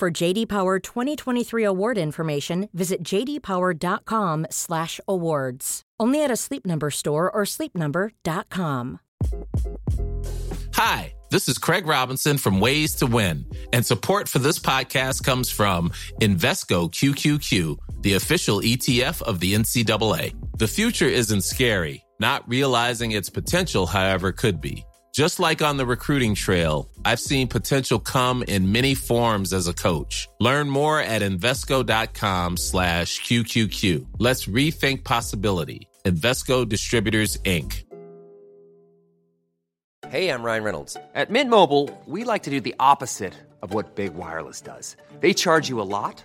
For JD Power 2023 award information, visit jdpower.com/awards. Only at a Sleep Number store or sleepnumber.com. Hi, this is Craig Robinson from Ways to Win, and support for this podcast comes from Invesco QQQ, the official ETF of the NCAA. The future isn't scary. Not realizing its potential, however, could be. Just like on the recruiting trail, I've seen potential come in many forms as a coach. Learn more at Invesco.com slash QQQ. Let's rethink possibility. Invesco Distributors, Inc. Hey, I'm Ryan Reynolds. At Mint Mobile, we like to do the opposite of what Big Wireless does. They charge you a lot,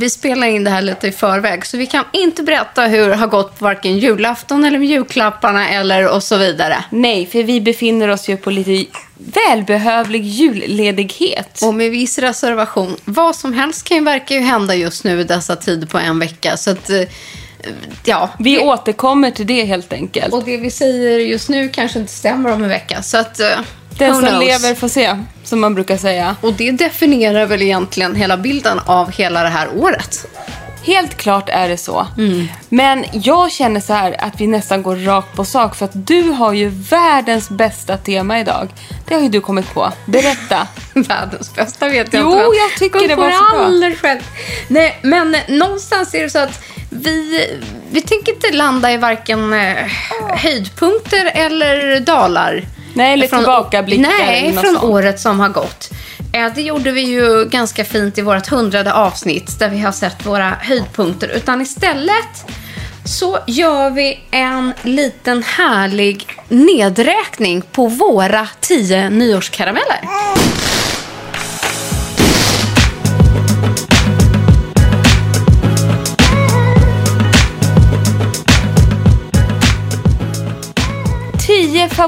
Vi spelar in det här lite i förväg, så vi kan inte berätta hur det har gått på varken julafton eller med julklapparna eller och så vidare. Nej, för vi befinner oss ju på lite välbehövlig julledighet. Och med viss reservation, vad som helst kan ju verka ju hända just nu i dessa tider på en vecka. Så att, eh, ja. Vi återkommer till det helt enkelt. Och det vi säger just nu kanske inte stämmer om en vecka. Så att, eh, Den som knows? lever får se, som man brukar säga. Och det definierar väl egentligen hela bilden av hela det här året. Helt klart är det så. Men jag känner så här att vi nästan går rakt på sak för att du har ju världens bästa tema idag. Det har ju du kommit på. Berätta. Världens bästa vet jag Jo, inte. vem- jag tycker kom det var så bra. själv. Nej, men någonstans är det så att vi, vi tänker inte landa i varken eh, höjdpunkter eller dalar. Nej, eller tillbakablickar Nej, eller något från sånt. året som har gått. Eh, Det gjorde vi ju ganska fint i vårt hundrade avsnitt där vi har sett våra höjdpunkter. Utan istället så gör vi en liten härlig nedräkning på våra tio nyårskarameller.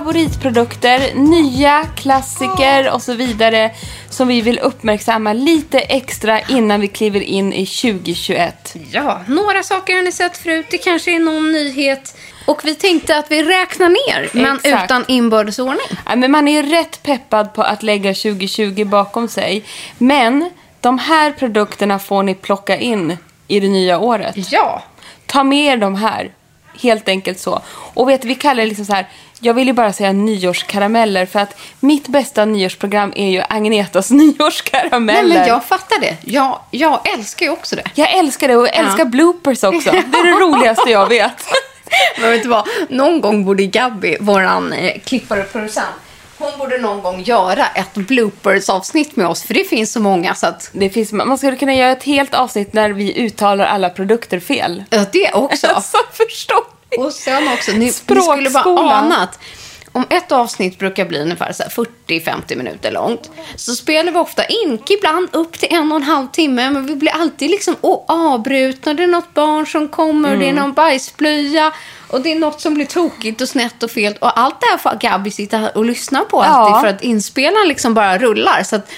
Favoritprodukter, nya klassiker och så vidare som vi vill uppmärksamma lite extra innan vi kliver in i 2021. Ja, några saker har ni sett förut. Det kanske är någon nyhet. Och vi tänkte att vi räknar ner, men Exakt. utan inbördes ordning. Ja, men man är ju rätt peppad på att lägga 2020 bakom sig. Men de här produkterna får ni plocka in i det nya året. Ja, Ta med er de här. Helt enkelt så. Och vet vi kallar det liksom så här. Jag vill ju bara säga nyårskarameller för att mitt bästa nyårsprogram är ju Agnetas nyårskarameller. Nej, men jag fattar det. Jag, jag älskar ju också det. Jag älskar det och jag älskar bloopers också. Det är det roligaste jag vet. Men vet du vad? Någon gång borde Gabby, våran eh, klippare och producent, hon borde någon gång göra ett bloopers-avsnitt med oss. För det finns så många så att... Det finns, man skulle kunna göra ett helt avsnitt när vi uttalar alla produkter fel. Ja, det också. Alltså, förstår? Och sen också, ni, ni skulle bara Språkskola. ana att om ett avsnitt brukar bli ungefär så här 40-50 minuter långt så spelar vi ofta in, ibland upp till en och en halv timme, men vi blir alltid liksom avbrutna. Det är något barn som kommer, det är Mm. någon bajsblöja och det är något som blir tokigt och snett och fel. Och allt det här får Gabby sitta här och lyssna på Ja. alltid för att inspelaren liksom bara rullar. Så att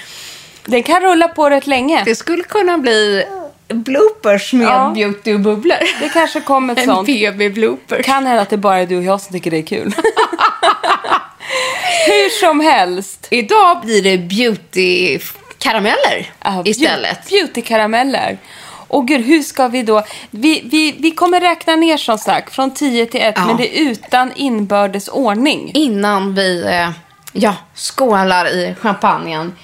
Den kan rulla på rätt länge. det skulle kunna bli bloopers med Ja. beauty och bubblor. Det kanske kommer ett En sånt. BB-blooper. Kan hända att det bara är du och jag som tycker det är kul. Hur som helst. Idag blir det beauty-karameller Ja, istället. Beautykarameller. Och gud, hur ska vi då... Vi, vi, vi kommer räkna ner som sagt från 10 till 1, Ja. men det är utan inbördes ordning. Innan vi eh, ja, skålar i champagnen.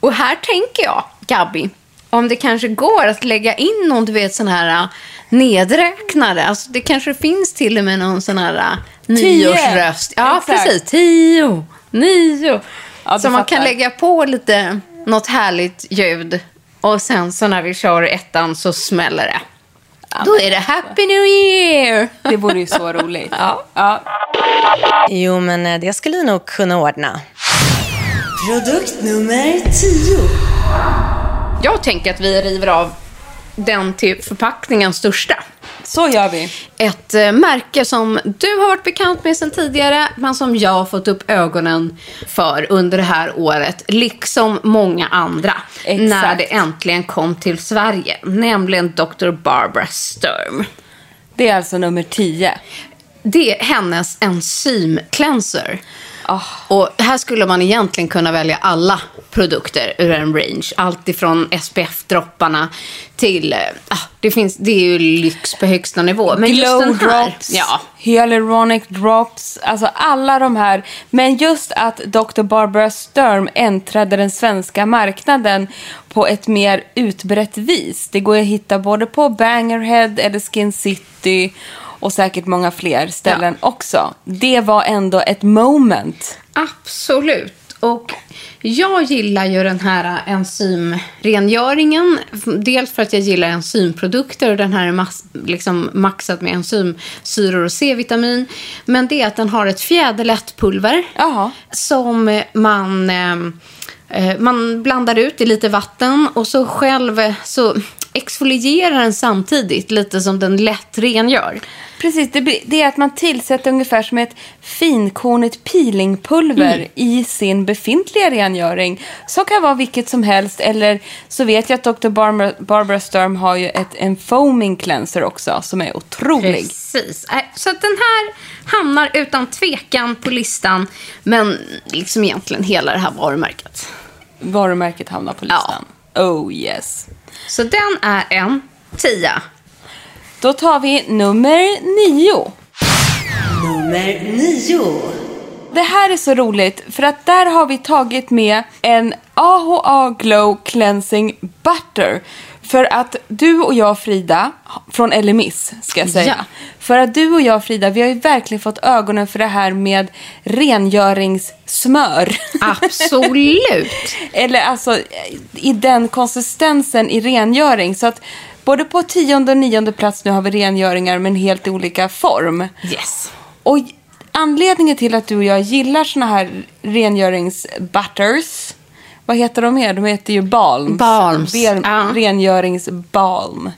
Och här tänker jag, Gabby, om det kanske går att lägga in någon du vet, sån här eh, nedräknade. Alltså, det kanske finns till och med någon sån här Tio. nyårsröst. Ja, Exakt. precis. Tio, nio. Ja, så man kan fattar. lägga på lite, något härligt ljud. Och sen så när vi kör ettan så smäller det. Då är det Happy New Year! Det vore ju så roligt. Ja. ja. Jo, men eh, det skulle jag nog kunna ordna. Produkt nummer 10. Jag tänker att vi river av den till förpackningen största. Så gör vi. Ett eh, märke som du har varit bekant med sedan tidigare, men som jag har fått upp ögonen för under det här året, liksom många andra, Exakt. när det äntligen kom till Sverige, nämligen Dr. Barbara Sturm. Det är alltså nummer 10. Det är hennes enzymcleanser. Och här skulle man egentligen kunna välja alla produkter ur en range. Allt ifrån SPF-dropparna till... eh, Ah, det, finns, det är ju lyx på högsta nivå. Men just Glow den här, drops, Ja, hyaluronic drops, alltså alla de här. Men just att Dr. Barbara Sturm äntrade den svenska marknaden på ett mer utbrett vis. Det går att hitta både på Bangerhead eller Skin City och säkert många fler ställen också. Det var ändå ett moment. absolut. Och jag gillar ju den här enzymrengöringen. Dels för att jag gillar enzymprodukter och den här är mass, liksom maxad med enzymsyror och C-vitamin. Men det är att den har ett fjäderlätt pulver Jaha. som man, eh, eh, man blandar ut i lite vatten och så själv så exfolierar den samtidigt lite som den lätt rengör. Precis, det, det är att man tillsätter ungefär som ett finkornigt peelingpulver Mm. i sin befintliga rengöring. Så kan vara vilket som helst. Eller så vet jag att Dr. Barbara, Barbara Sturm har ju ett, en foaming cleanser också som är otrolig. Precis. Äh, Så att den här hamnar utan tvekan på listan. Men liksom egentligen hela det här varumärket. Varumärket hamnar på listan. Oh yes. Så den är en tia. Då tar vi nummer nio. Nummer 9. Det här är så roligt för att där har vi tagit med en AHA Glow Cleansing Butter. För att du och jag Frida, från Elemis ska jag säga. Ja. För att du och jag Frida, vi har ju verkligen fått ögonen för det här med rengöringssmör. Absolut. Eller alltså i den konsistensen i rengöring. Så att både på tionde och nionde plats nu har vi rengöringar med en helt olika form. yes. Och anledningen till att du och jag gillar såna här rengöringsbutters, vad heter de mer? De heter ju balms. Balms, Ren- ja. Rengöringsbalm.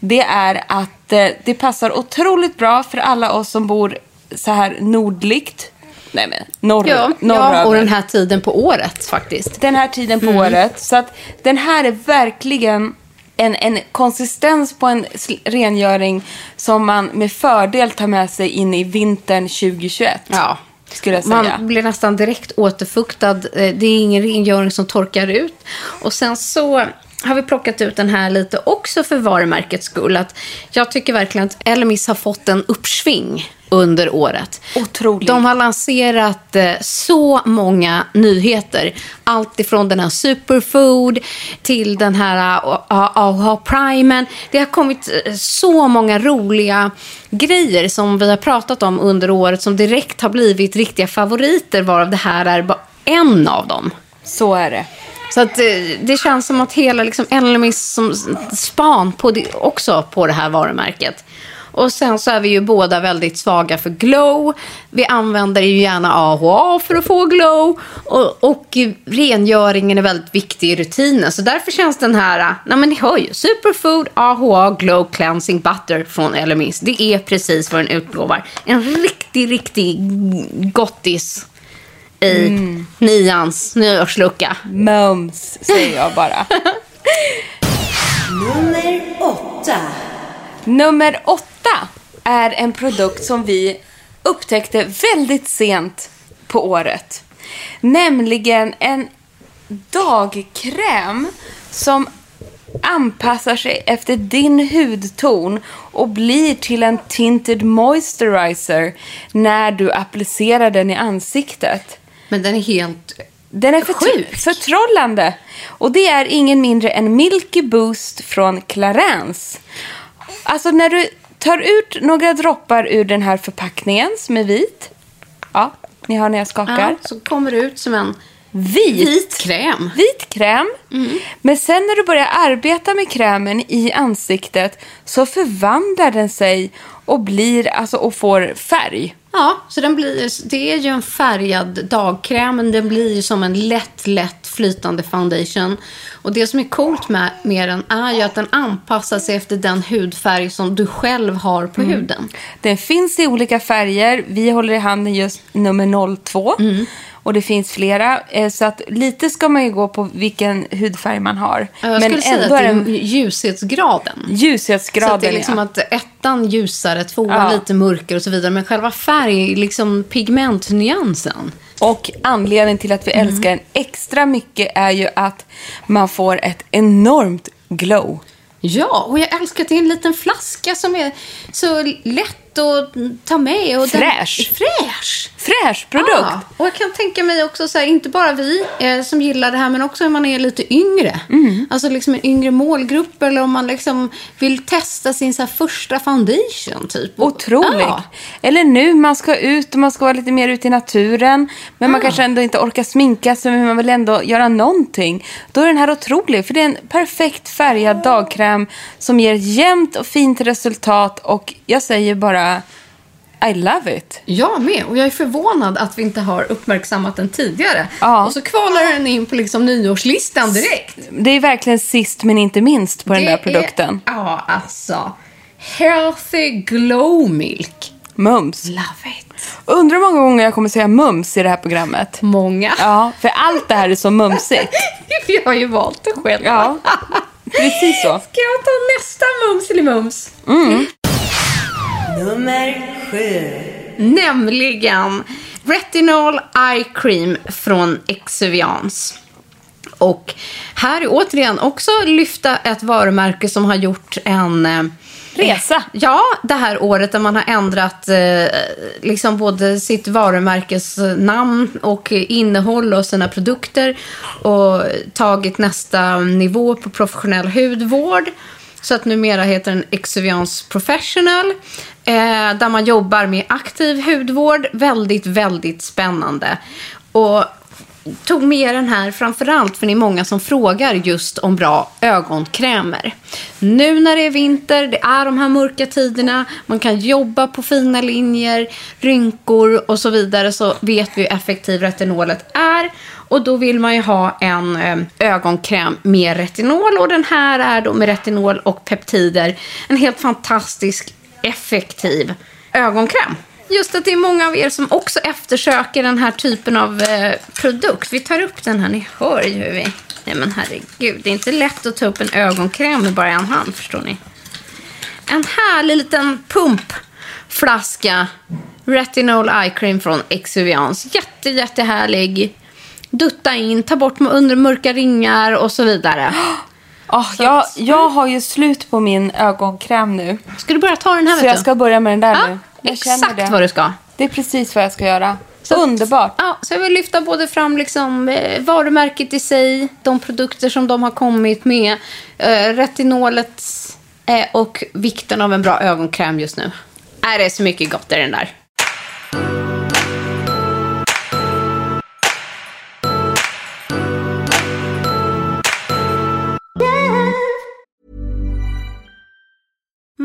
Det är att eh, det passar otroligt bra för alla oss som bor så här nordligt. Nej men, norr, Ja, ja, norröver. och den här tiden på året faktiskt. Den här tiden Mm. på året. Så att den här är verkligen en, en konsistens på en rengöring som man med fördel tar med sig in i vintern 2021. Ja. Skulle jag säga. Man blir nästan direkt återfuktad. Eh, Det är ingen rengöring som torkar ut. Och sen så har vi plockat ut den här lite också för varumärkets skull. Att jag tycker verkligen att Elemis har fått en uppsving under året. Otroligt. De har lanserat eh, så många nyheter. Allt ifrån den här superfood till den här uh, AHA Primen. Det har kommit eh, så många roliga grejer som vi har pratat om under året som direkt har blivit riktiga favoriter varav det här är bara en av dem. Så är det. Så att eh, det känns som att hela liksom Elmis som span på det, också på det här varumärket. Och sen så är vi ju båda väldigt svaga för glow. Vi använder ju gärna AHA för att få glow. Och, och rengöringen är väldigt viktig i rutinen. Så därför känns den här, nej men ni hör ju, Superfood AHA Glow Cleansing Butter från Elemis. Det är precis vad den utlovar. En riktig, riktig gottis i nians nyårslucka. Mums, säger jag bara. Nummer 8. Nummer åtta är en produkt som vi upptäckte väldigt sent på året. Nämligen en dagkräm som anpassar sig efter din hudton och blir till en tinted moisturizer när du applicerar den i ansiktet. Men den är helt... Den är Sjukt. förtrollande. Och det är ingen mindre än Milky Boost från Clarins. Alltså när du tar ut några droppar ur den här förpackningen som är vit. Ja, ni hör när jag skakar. Ja, så kommer det ut som en Vit. vit kräm. Vit kräm. Men sen när du börjar arbeta med krämen i ansiktet så förvandlar den sig och blir alltså och får färg. Ja, så den blir, det är ju en färgad dagkräm, men den blir ju som en lätt, lätt flytande foundation. Och det som är coolt med, med den är ju att den anpassar sig efter den hudfärg som du själv har på huden. Den finns i olika färger. Vi håller i handen just nummer 02. Mm. Och det finns flera. Eh, Så att lite ska man ju gå på vilken hudfärg man har. Jag skulle säga att ändå det är är den ljushetsgraden. Så ljushetsgraden. att det är liksom ja. att ettan ljusare, tvåan Ja. lite mörkare och så vidare. Men själva färg, liksom pigmentnyansen. Och anledningen till att vi Mm. älskar den extra mycket är ju att man får ett enormt glow. Ja, och jag älskar att det är en liten flaska som är så lätt att ta med. Och den- Fräsch. Fräsch! Produkt. Ja, och jag kan tänka mig också så här, inte bara vi eh, som gillar det här, men också om man är lite yngre. Mm. Alltså liksom en yngre målgrupp eller om man liksom vill testa sin så här, första foundation typ. Otroligt. Ja. Eller nu, man ska ut och man ska vara lite mer ute i naturen. Men man kanske ändå inte orkar sminka sig, men man vill ändå göra någonting. Då är den här otrolig, för det är en perfekt färgad dagkräm som ger ett jämnt och fint resultat. Och jag säger bara, I love it. Jag med, och jag är förvånad att vi inte har uppmärksammat den tidigare. Ja. Och så kvalar den in på liksom nyårslistan direkt. Det är verkligen sist men inte minst på den Det där produkten. Är, ja, alltså. Healthy Glow Milk. Mums. Love it. Undrar hur många gånger jag kommer säga mums i det här programmet. Många. Ja, för allt det här är så mumsigt. Vi har ju valt det själva. Ja, precis så. Ska jag ta nästa mums eller mums? Nummer sju. Nämligen Retinol Eye Cream från Exuviance. Och här är återigen också lyfta ett varumärke som har gjort en eh, Resa. Ja, det här året där man har ändrat eh, liksom både sitt varumärkesnamn och innehåll och sina produkter och tagit nästa nivå på professionell hudvård. Så att numera heter den Exuviance Professional. Eh, där man jobbar med aktiv hudvård. Väldigt, väldigt spännande. Och tog med den här framförallt för ni är många som frågar just om bra ögonkrämer. Nu när det är vinter, det är de här mörka tiderna, man kan jobba på fina linjer, rynkor och så vidare så vet vi hur effektiv retinolet är. Och då vill man ju ha en eh, ögonkräm med retinol och den här är då med retinol och peptider en helt fantastisk effektiv ögonkräm. Just att det är många av er som också eftersöker den här typen av eh, produkt. Vi tar upp den här, ni hör ju hur vi... Nej men herregud, det är inte lätt att ta upp en ögonkräm med bara en hand, förstår ni. En härlig liten pumpflaska Retinol Eye Cream från Exuviance. Jätte, jättehärlig. Dutta in, ta bort mörka ringar och så vidare. Oh, jag, jag har ju slut på min ögonkräm nu. Ska du börja ta den här, Så jag ska börja med den där Ja, nu. Jag exakt det. vad du ska. Det är precis vad jag ska göra. Så Underbart. Ja, så jag vill lyfta både fram liksom, eh, varumärket i sig, de produkter som de har kommit med, eh, retinolet eh, och vikten av en bra ögonkräm just nu. Är det är så mycket gott i den där.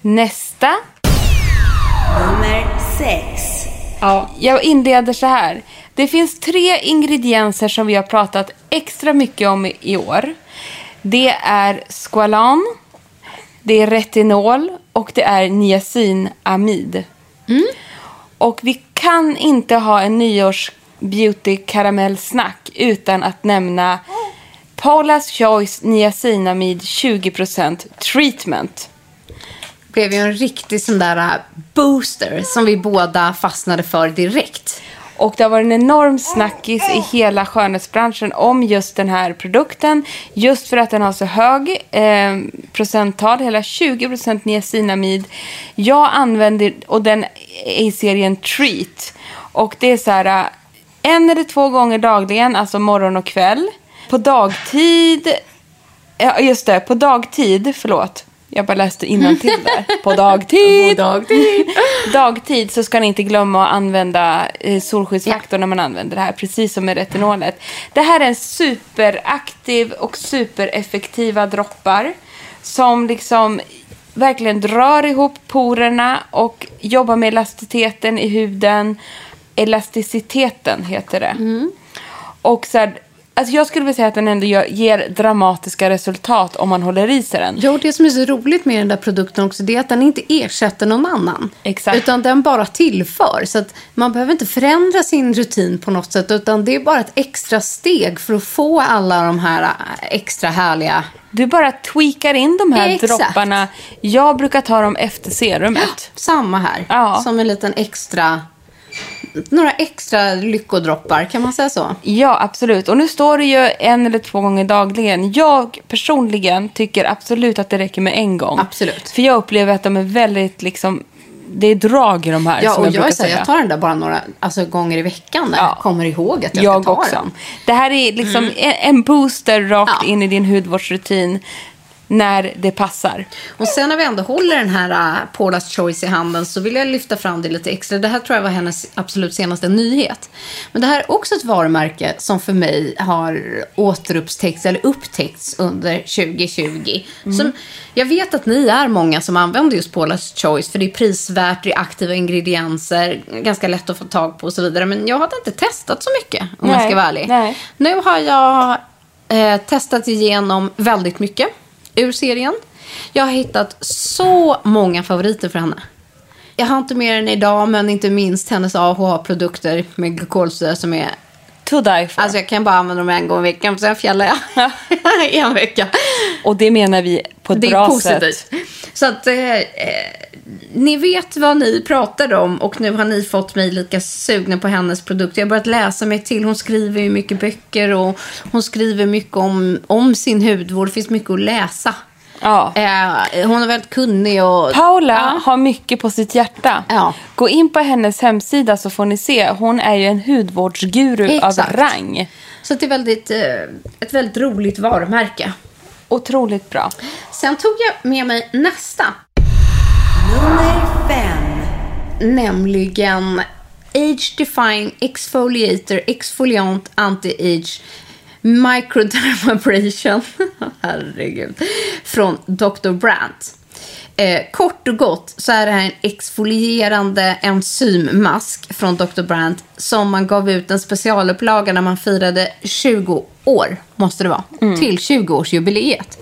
Nästa. Nummer sex. Ja, jag inleder så här. Det finns tre ingredienser som vi har pratat extra mycket om i, år. Det är squalan, det är retinol och det är niacinamid. Och vi kan inte ha en nyårs beauty karamellsnack utan att nämna Paula's Choice niacinamid 20% treatment blev ju en riktig sån där äh, booster som vi båda fastnade för direkt. Och det har varit en enorm snackis i hela skönhetsbranschen om just den här produkten. Just för att den har så hög eh, procenttal, hela 20 procent niacinamid. Jag använder, och den är i serien Treat. Och det är så här, äh, en eller två gånger dagligen, alltså morgon och kväll. På dagtid, ja just det, på dagtid, förlåt. Jag bara läste till där. På dagtid. På dagtid. dagtid så ska ni inte glömma att använda eh, solskyddsfaktor när man använder det här. Precis som med retinolet. Det här är en superaktiv och supereffektiva droppar. Som liksom verkligen drar ihop porerna och jobbar med elasticiteten i huden. Elasticiteten heter det. Och så här, alltså jag skulle vilja säga att den ändå gör, ger dramatiska resultat om man håller i sig den. Jo, det som är så roligt med den där produkten också det är att den inte ersätter någon annan. Exakt. Utan den bara tillför. Så att man behöver inte förändra sin rutin på något sätt. Utan det är bara ett extra steg för att få alla de här äh, extra härliga... Du bara tweakar in de här Exakt. dropparna. Jag brukar ta dem efter serumet. Samma här. Ja. Som en liten extra... Några extra lyckodroppar, kan man säga så? Ja, absolut. Och nu står det ju en eller två gånger dagligen. Jag personligen tycker absolut att det räcker med en gång. Absolut. För jag upplever att de är väldigt liksom... Det är drag i de här. Ja, och jag, jag, här, säga. jag tar den där bara några alltså, gånger i veckan när Ja. jag kommer ihåg att jag, Jag ska ta också. den. Det här är liksom en, en booster rakt Ja. in i din hudvårdsrutin när det passar. Och sen när vi ändå håller den här uh, Paula's Choice i handen så vill jag lyfta fram det lite extra. Det här tror jag var hennes absolut senaste nyhet. Men det här är också ett varumärke som för mig har återupptäckts eller upptäckts under 2020. Som, jag vet att ni är många som använder just Paula's Choice för det är prisvärt, det är aktiva ingredienser, ganska lätt att få tag på och så vidare. Men jag hade inte testat så mycket om jag Nej, ska vara ärlig. nej. Nu har jag eh, testat igenom väldigt mycket ur serien. Jag har hittat så många favoriter för henne. Jag har inte med den idag, men inte minst hennes AHA-produkter med glykolsyra som är... To die for. Alltså jag kan bara använda dem en gång i veckan, sen fjällar jag i en vecka. och det menar vi på ett Det är bra positivt. sätt. Så att eh, eh, ni vet vad ni pratar om och nu har ni fått mig lika sugna på hennes produkter. Jag har börjat läsa mig till. Hon skriver ju mycket böcker och hon skriver mycket om, om sin hudvård. Det finns mycket att läsa. Ja. Eh, hon är väldigt kunnig och... Paula Ja. har mycket på sitt hjärta. Ja. Gå in på hennes hemsida så får ni se. Hon är ju en hudvårdsguru Exakt. av rang. Så det är väldigt, eh, ett väldigt roligt varumärke. Otroligt bra. Sen tog jag med mig nästa. Nummer fem. Nämligen Age Defying Exfoliator Exfoliant Anti-Age Microdermabrasion. Herregud. Från Dr. Brandt. Eh, kort och gott så är det här en exfolierande enzymmask från Dr. Brandt som man gav ut en specialupplaga när man firade 20 år, måste det vara, till 20-årsjubileet.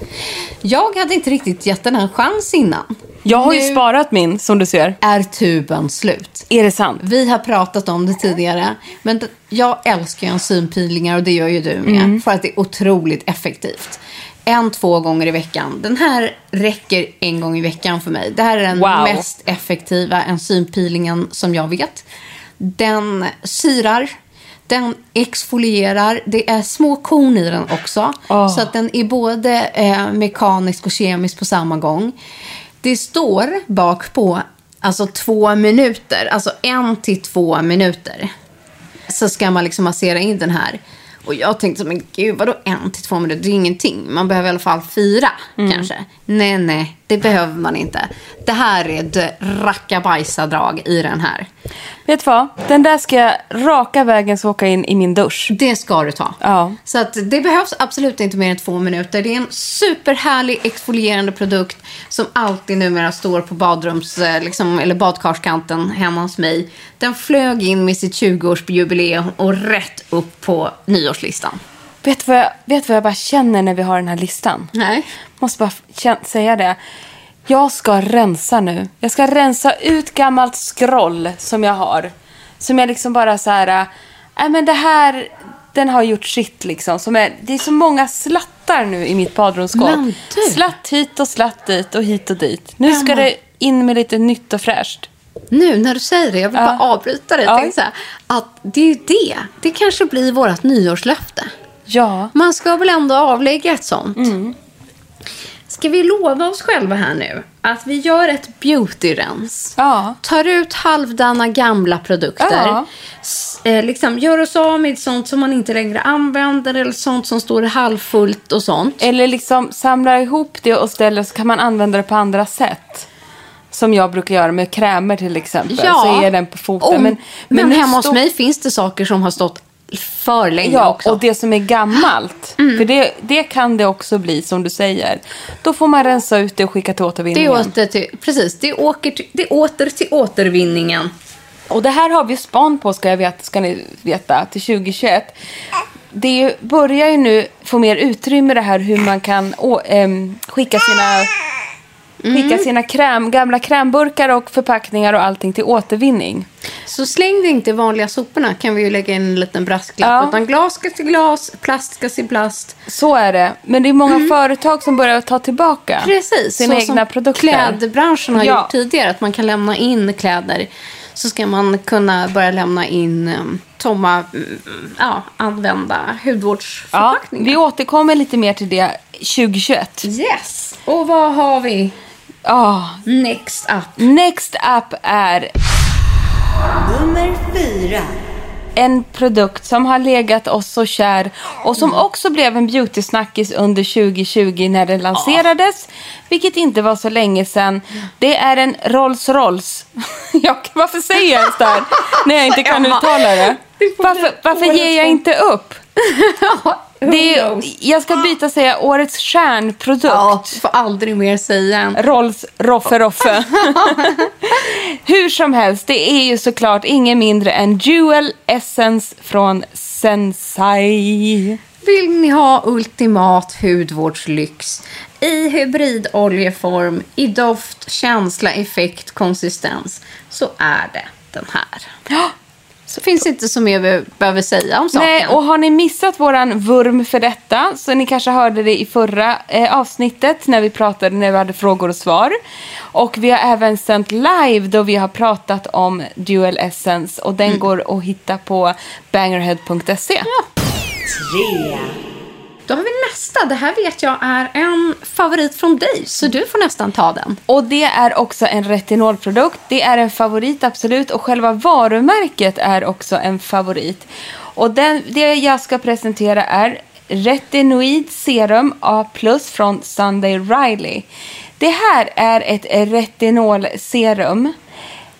Jag hade inte riktigt gett den en chans innan. Jag har ju Nu sparat min, som du ser. är tuben slut. Är det sant? Vi har pratat om det tidigare, men jag älskar ju enzympeelingar och det gör ju du med. Mm. För att det är otroligt effektivt. En, två gånger i veckan. Den här räcker en gång i veckan för mig. Det här är den Wow. mest effektiva enzympeelingen som jag vet. Den syrar, Den exfolierar. Det är små korn i den också. Åh. Så att den är både eh, mekanisk och kemisk på samma gång. Det står bak på alltså två minuter. Alltså en till två minuter. Så ska man liksom massera in den här. Och jag tänkte, men gud, vadå en till två minuter? Det är ingenting. Man behöver i alla fall fyra, kanske. Nej, nej, det behöver man inte. Det här är ett rackabajsadrag i den här. Vet du vad? Den där ska jag raka vägen så åka in i min dusch. Det ska du ta. Ja. Så att det behövs absolut inte mer än två minuter. Det är en superhärlig exfolierande produkt som alltid numera står på badrums, eh, liksom, eller badkarskanten hemma hos mig. Den flög in med sitt 20-årsjubileum och rätt upp på nyårslistan. Vet du vad, jag, vet du vad jag bara känner när vi har den här listan? Nej. Måste bara säga det. Jag ska rensa nu. Jag ska rensa ut gammalt scroll som jag har. Som jag liksom bara så här... Nej men det här, den har gjort sitt liksom. Som är, det är så många slattar nu i mitt badrumsskåp. Slatt hit och slatt dit och hit och dit. Nu ska det in med lite nytt och fräscht. Nu när du säger det, jag vill Ja. bara avbryta dig. Ja. Så här, att det är ju det. Det kanske blir vårt nyårslöfte. Ja. Man ska väl ändå avlägga ett sånt. Mm. Ska vi lova oss själva här nu att vi gör ett beautyrens? Ja. Tar ut halvdana gamla produkter. Ja. Eh, liksom, gör oss av med sånt som man inte längre använder eller sånt som står halvfullt och sånt. Eller liksom samla ihop det och ställa så kan man använda det på andra sätt. Som jag brukar göra med krämer till exempel. Så är den på foten. Om- men men, nu hemma hos mig finns det saker som har stått för länge Ja, också. och det som är gammalt. Mm. För det, det kan det också bli som du säger. Då får man rensa ut det och skicka till det återvinningen. är åter till, precis, det åker till, det åter till återvinningen. Och det här har vi span på ska, jag veta, ska ni veta till 2021. Det börjar ju nu få mer utrymme det här hur man kan å, ehm, skicka sina Skicka sina kräm, gamla krämburkar och förpackningar och allting till återvinning. Så släng det inte i vanliga soporna kan vi ju lägga in en liten brasklapp. Ja. Utan glas ska till glas, plast ska till plast. Så är det. Men det är många företag som börjar ta tillbaka Precis, sina så egna som produkter. klädbranschen har Ja. gjort tidigare. Att man kan lämna in kläder. Så ska man kunna börja lämna in um, tomma, mm, ja, använda Ja, hudvårdsförpackningar. vi återkommer lite mer till det 2021. Yes! Och vad har vi Ah, next up? next up är Nummer fyra. en produkt som har legat oss så kär och som också blev en beauty-snackis under 2020 när den lanserades. Vilket inte var så länge sedan. Det är en Rolls Royce. jag, varför säger jag ens det här när jag inte kan uttala det? Varför, varför ger jag inte upp? Det är, jag ska byta säga årets stjärnprodukt. Ja, får aldrig mer säga. Rolls Roffe Roffe. Hur som helst, det är ju såklart ingen mindre än Jewel Essence från Sensai. Vill ni ha ultimat hudvårdslyx i hybridoljeform, i doft, känsla, effekt, konsistens så är det den här. Ja, Så finns inte så mer vi behöver säga om saken. Nej, och har ni missat våran vurm för detta, så ni kanske hörde det i förra eh, avsnittet när vi pratade, när vi hade frågor och svar. Och vi har även sänt live då vi har pratat om Dual Essence och den går att hitta på bangerhead.se. Tre. Då har vi nästa. Det här vet jag är en favorit från dig, så du får nästan ta den. Och det är också en retinolprodukt. Det är en favorit absolut och själva varumärket är också en favorit. Och den, det jag ska presentera är Retinoid Serum A+, från Sunday Riley. Det här är ett retinolserum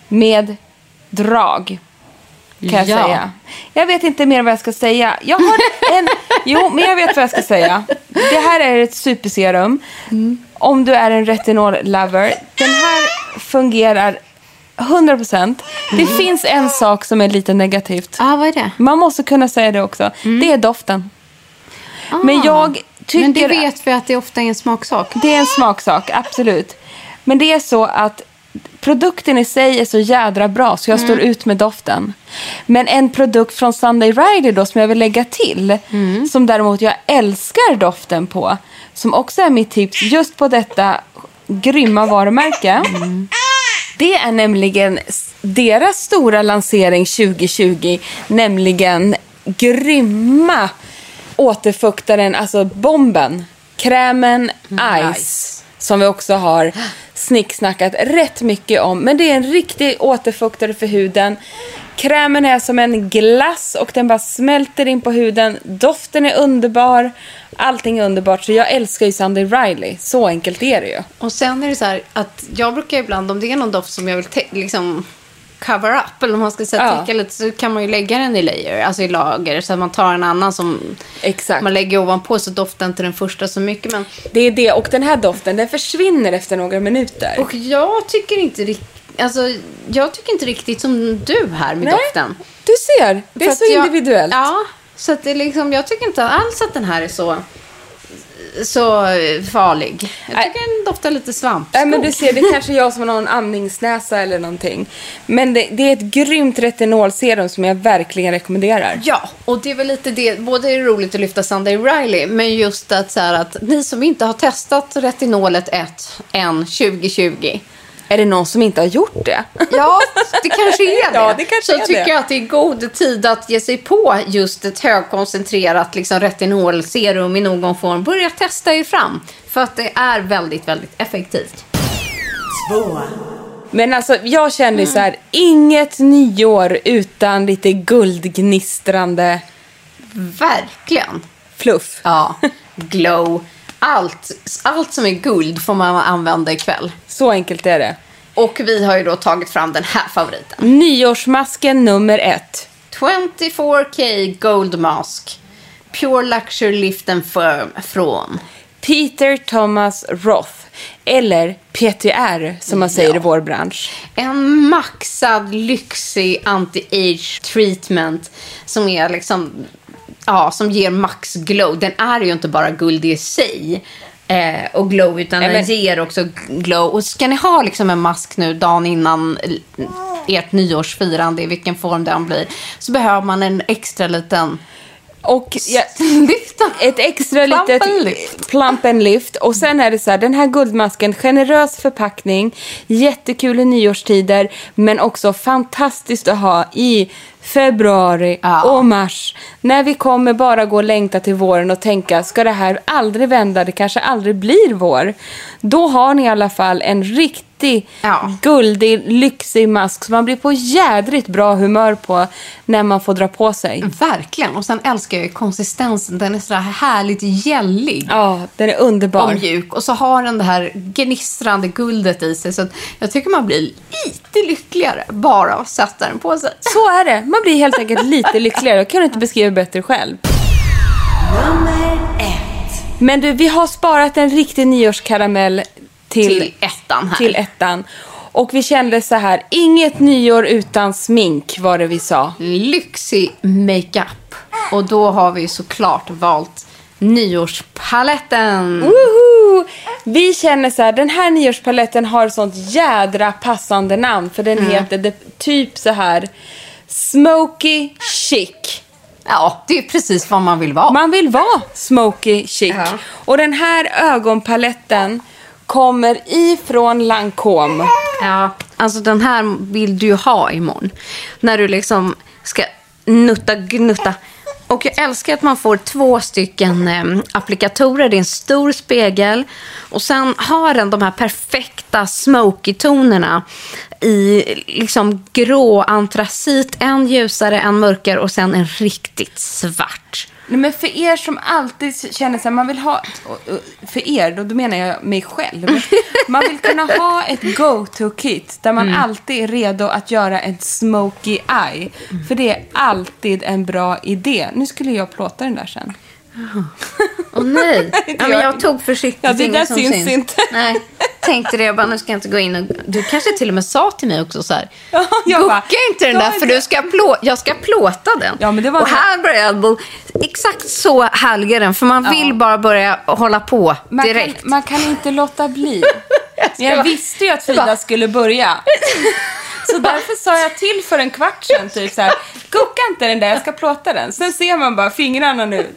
med drag. Kan jag Ja. säga. Jag vet inte mer vad jag ska säga. Jag har en... Jo, men jag vet vad jag ska säga. Det här är ett superserum. Om du är en retinol-lover. Den här fungerar 100%. Det finns en sak som är lite negativt. Ah, vad är det? Man måste kunna säga det också. Det är doften. Men jag tycker... Men det vet vi att det ofta är en smaksak. Det är en smaksak, absolut. Men det är så att produkten i sig är så jädra bra så jag står ut med doften. Men en produkt från Sunday Rider då som jag vill lägga till, som däremot jag älskar doften på, som också är mitt tips just på detta grymma varumärke. Det är nämligen deras stora lansering 2020, nämligen grymma återfuktaren, alltså bomben. Krämen Ice. Som vi också har snicksnackat rätt mycket om. Men det är en riktig återfuktare för huden. Krämen är som en glass och den bara smälter in på huden. Doften är underbar. Allting är underbart. Så jag älskar ju Sunday Riley. Så enkelt är det ju. Och sen är det så här att jag brukar ibland, om det är någon doft som jag vill liksom cover up, eller om man ska säga Ja. täcka lite, så kan man ju lägga den i layer, alltså i lager. Så att man tar en annan som Exakt. man lägger ovanpå så doftar inte den första så mycket. Men, Det är det. Och den här doften, den försvinner efter några minuter. och jag tycker inte riktigt, alltså jag tycker inte riktigt som du här med Nej. doften. Du ser, det är så jag- individuellt. Ja, så att det liksom, jag tycker inte alls att den här är så, så farlig. Jag tycker den doftar lite svampskog. Nej, men du ser, det är kanske jag som har någon andningsnäsa eller någonting. Men det, det är ett grymt retinolserum som jag verkligen rekommenderar. Ja, och det är väl lite det. Både är det roligt att lyfta Sunday Riley, men just att, så här, att ni som inte har testat retinolet 1 än 2020. Är det någon som inte har gjort det? Ja, det kanske är det. Ja, det kanske Så är tycker det. jag att det är god tid att ge sig på just ett högkoncentrerat liksom, retinolserum i någon form. Börja testa er fram. För att det är väldigt, väldigt effektivt. Men alltså, jag kände så här, inget nyår utan lite guldgnistrande Verkligen. fluff. Ja, glow. Allt, allt som är guld får man använda ikväll. Så enkelt är det. Och vi har ju då tagit fram den här favoriten. Nyårsmasken nummer ett. 24K Gold Mask. Pure Luxury Lift and Firm från. Peter Thomas Roth. Eller PTR som man säger i vår bransch. En maxad, lyxig anti-age treatment som är liksom, ja, som ger max glow. Den är ju inte bara guld i sig eh, och glow, utan den ger också glow. Och ska ni ha liksom en mask nu dagen innan eh, ert nyårsfirande, i vilken form den blir, så behöver man en extra liten Och ja, ett extra litet plump and lift. Och sen är det så här, den här guldmasken, generös förpackning, jättekul i nyårstider, men också fantastiskt att ha i februari Ja. och mars. När vi kommer bara gå och längta till våren och tänka, ska det här aldrig vända, det kanske aldrig blir vår. Då har ni i alla fall en riktig Ja. guldig, lyxig mask som man blir på jädrigt bra humör på när man får dra på sig. Verkligen. Och sen älskar jag konsistensen. Den är så här härligt gällig. Ja, den är underbar. och mjuk. Och så har den det här gnistrande guldet i sig. Så jag tycker man blir lite lyckligare bara av att sätta den på sig. Så är det. Man blir helt enkelt lite lyckligare. Jag kan inte beskriva bättre själv. Men du, vi har sparat en riktig nyårskaramell till, ettan här. till ettan. Och vi kände så här, inget nyår utan smink var det vi sa. Lyxig makeup. Och då har vi såklart valt nyårspaletten. Woho! Vi känner så här, den här nyårspaletten har sånt jädra passande namn. För den heter det, typ så här, Smoky Chic. Ja, det är precis vad man vill vara. Man vill vara smoky chic. Ja. Och den här ögonpaletten kommer ifrån Lancome. Ja, alltså den här vill du ju ha imorgon. När du liksom ska nutta, gnutta. Och jag älskar att man får två stycken eh, applikatorer. Det är en stor spegel. Och sen har den de här perfekta smoky-tonerna i liksom grå antracit. En ljusare, en mörkare och sen en riktigt svart. Nej, men för er som alltid känner sig man vill ha, för er, då, då menar jag mig själv. Man vill kunna ha ett go-to-kit där man alltid är redo att göra en smoky eye. För det är alltid en bra idé. Nu skulle jag plåta den där sen. Åh nej. ja, men jag tog försiktigt. Ja, det där som syns inte. Nej, tänkte det. Jag bara, nu ska jag inte gå in och... Du kanske till och med sa till mig också så här. Ja, jag bara, inte den jag där för du ska plå... jag ska plåta den. Ja, men det var och här börjar jag... Exakt så härlig är den. För man vill bara börja hålla på Man direkt. kan, man kan inte låta bli. jag bara- visste ju att Jag bara- Frida skulle börja. Så därför sa jag till för en kvart sedan typ så här, gucka inte den där, jag ska plåta den. Sen ser man bara fingrarna nu.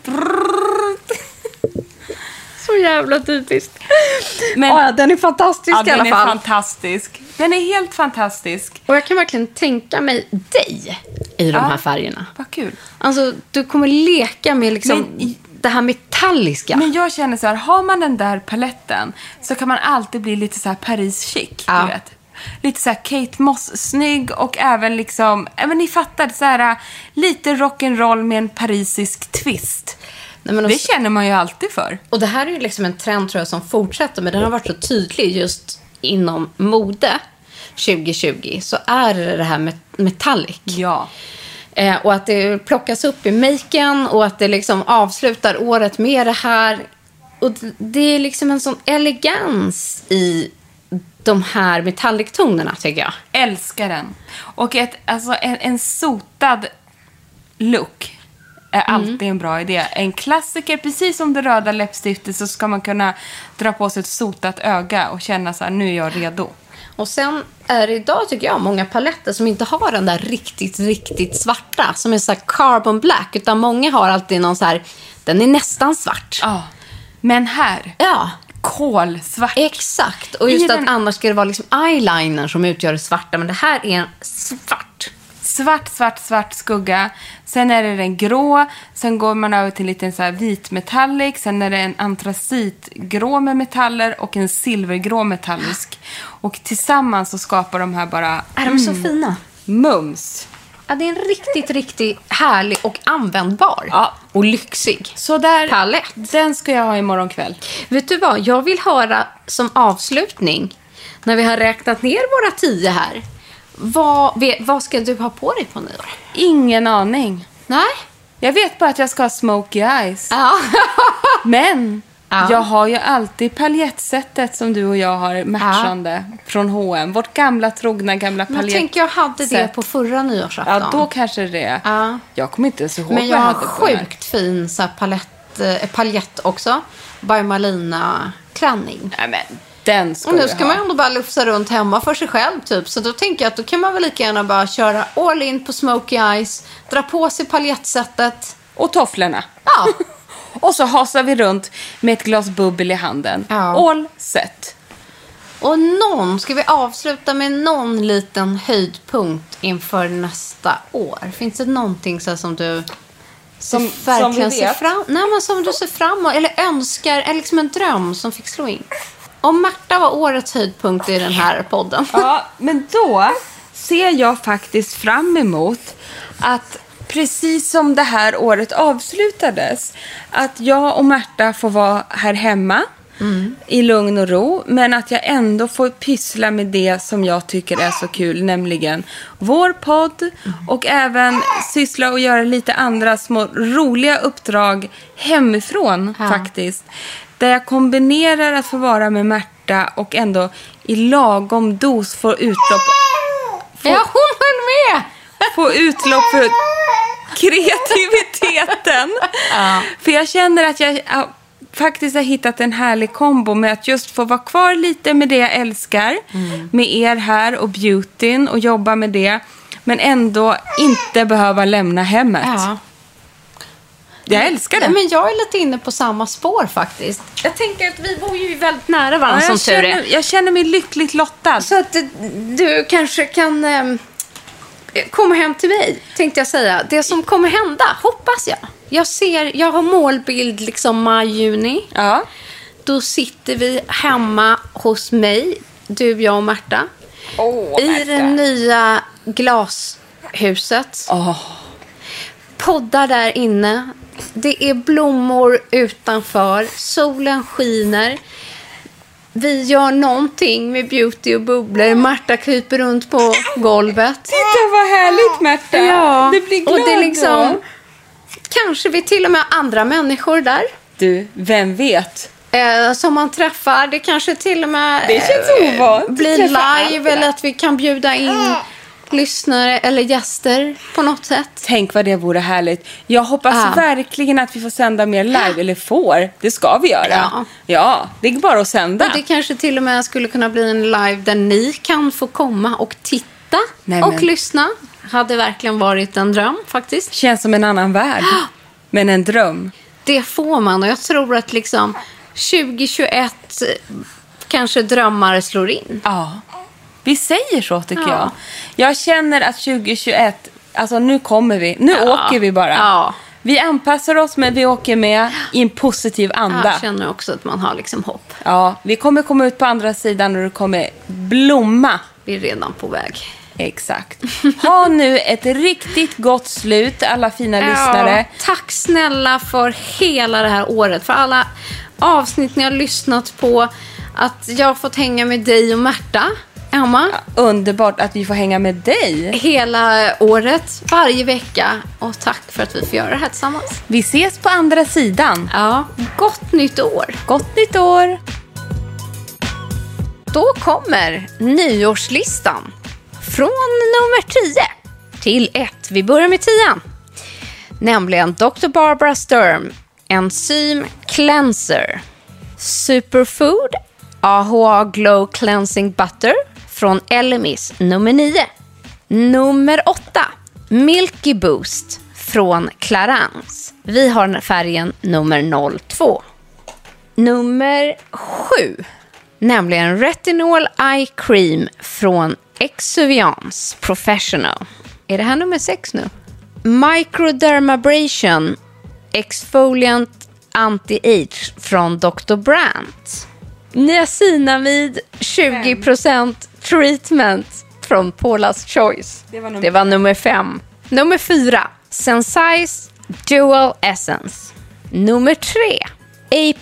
Så jävla typiskt. Men- ja, den är fantastisk Ja, i alla den är fall. fantastisk. Den är helt fantastisk. och jag kan verkligen tänka mig dig i de Ja. här färgerna. Vad kul. Alltså, du kommer leka med liksom Men det här metalliska. Men jag känner så här, har man den där paletten så kan man alltid bli lite så här Paris chic, Ja. du vet. Lite så här Kate Moss-snygg och även liksom, ja, men ni fattar, så här lite rock'n'roll med en parisisk twist. Nej, men Det också- känner man ju alltid för. Och det här är ju liksom en trend tror jag som fortsätter, men den har varit så tydlig just inom mode 2020. Så är det det här med metallic. Ja. Eh, och att det plockas upp i maken och att det liksom avslutar året med det här. Och det är liksom en sån elegans i de här metallic-tonerna tycker jag. Älskar den. Och ett, alltså, en, en sotad look är alltid en bra idé. En klassiker, precis som det röda läppstiftet så ska man kunna dra på sig ett sotat öga och känna så här, nu är jag redo. Och sen är det idag, tycker jag, många paletter som inte har den där riktigt, riktigt svarta. Som är så här carbon black. Utan många har alltid någon så här, den är nästan svart. Ja. Men här, Ja, kolsvart. exakt. Och I just att den- annars ska det vara liksom eyeliner som utgör det svarta. Men det här är en svart. Svart, svart, svart skugga. Sen är det den grå. Sen går man över till en liten så här vit metallic. Sen är det en antracitgrå med metaller och en silvergrå metallisk. Och tillsammans så skapar de här bara Är de så fina? mums. Ja, det är en riktigt, riktigt härlig och användbar. Ja. Och lyxig. Så där, Palett. den ska jag ha imorgon kväll. Vet du vad? Jag vill höra som avslutning, när vi har räknat ner våra tio här. Vad, vad ska du ha på dig på nyår? Ingen aning. Nej? Jag vet bara att jag ska ha smoky eyes. Ja. Men Ja. jag har ju alltid paljettsättet som du och jag har matchande från H&M. Vårt gamla trogna gamla Jag paljett. tänker jag hade det på förra nyårsafton. Ja, då kanske det. Ja. Jag kommer inte ens ihåg Men vad jag har sjukt fin så här, palett, eh, paljett också. By Malina klänning. Nej, men den ska Och nu ska man ändå bara lufsa runt hemma för sig själv typ. Så då tänker jag att då kan man väl lika gärna bara köra all in på smoky eyes. Dra på sig paljettsättet. Och tofflorna. Ja. Och så hasar vi runt med ett glas bubbel i handen. Ja. All set. Och någon, ska vi avsluta med någon liten höjdpunkt inför nästa år? Finns det någonting så som du Som- verkligen som vi ser fram Nej, men som du ser fram emot eller önskar, är liksom en dröm som fick slå in? Om Märta var årets höjdpunkt i den här podden. Ja, men då ser jag faktiskt fram emot att precis som det här året avslutades, att jag och Märta får vara här hemma i lugn och ro, men att jag ändå får pyssla med det som jag tycker är så kul, nämligen vår podd och även syssla och göra lite andra små roliga uppdrag hemifrån Ja. faktiskt. Där jag kombinerar att få vara med Märta och ändå i lagom dos få utlopp, Ja, hon höll med! Få utlopp för kreativiteten. För jag känner att jag ja, faktiskt har hittat en härlig kombo med att just få vara kvar lite med det jag älskar. Med er här och beautyn och jobba med det. Men ändå inte behöva lämna hemmet. Ja. Jag älskar det. Nej, men jag är lite inne på samma spår faktiskt. Jag tänker att vi bor ju väldigt nära varandra Ja, som jag, tur är. känner, jag känner mig lyckligt lottad. Så att du kanske kan eh, komma hem till mig, tänkte jag säga. Det som kommer hända, hoppas jag. Jag ser, jag har målbild liksom maj-juni. Ja. Då sitter vi hemma hos mig, du, jag och Märta. Åh, I det nya glashuset. Åh. Poddar där inne. Det är blommor utanför. Solen skiner. Vi gör någonting med beauty och bubblor. Marta kryper runt på golvet. Titta vad härligt Märta. Ja, Det blir glad och det är liksom... då. Kanske vi till och med har andra människor där. Du, vem vet? Eh, som man träffar. Det kanske till och med Det känns ovant att blir live andra. eller att vi kan bjuda in lyssnare eller gäster på något sätt. Tänk vad det vore härligt. Jag hoppas Ja. verkligen att vi får sända mer live. Eller får. Det ska vi göra. Ja. Ja, det är bara att sända. Och det kanske till och med skulle kunna bli en live där ni kan få komma och titta Nej, och men- lyssna. Hade verkligen varit en dröm faktiskt. Känns som en annan värld. Men en dröm. Det får man och jag tror att liksom 2021 eh, kanske drömmar slår in. Ja. Vi säger så tycker Ja. jag. Jag känner att 2021 Alltså nu kommer vi. Nu åker vi bara. Ja. Vi anpassar oss men vi åker med i en positiv anda. Jag känner också att man har liksom hopp. Ja, vi kommer komma ut på andra sidan och det kommer blomma. Vi är redan på väg. Exakt. Ha nu ett riktigt gott slut, alla fina lyssnare. tack snälla för hela det här året. För alla avsnitt ni har lyssnat på. Att jag har fått hänga med dig och Märta. Emma. Underbart att vi får hänga med dig. Hela året, varje vecka. Och tack för att vi får göra det här tillsammans. Vi ses på andra sidan. Ja, gott nytt år. Gott nytt år. Då kommer nyårslistan. Från nummer 10 till 1. Vi börjar med 10. Nämligen Dr. Barbara Sturm Enzym Cleanser. Superfood AHA Glow Cleansing Butter från Elemis nummer 9. Nummer 8 Milky Boost från Clarins. Vi har färgen nummer 02. Nummer 7 nämligen Retinol Eye Cream från Exuviance Professional. Är det här nummer 6 nu? Microdermabrasion Exfoliant Anti-Age från Dr. Brandt. Niacinamid 20% Treatment från Paula's Choice. Det var nummer, Det var nummer fem. Nummer fyra, Sensai's Dual Essence. Nummer tre, A+,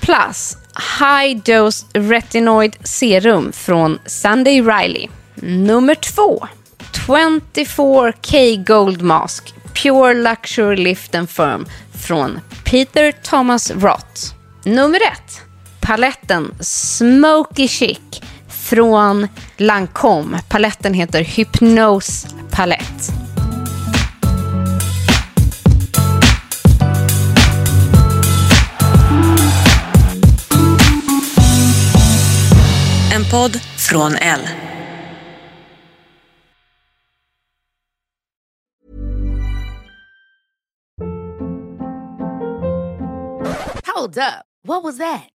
High Dose Retinoid Serum från Sunday Riley. Nummer två, 24K Gold Mask Pure Luxury Lift and Firm från Peter Thomas Roth. Nummer ett, paletten Smoky Chic från Lancome. Paletten heter Hypnose Palette. En podd från L. Hold up. What was that?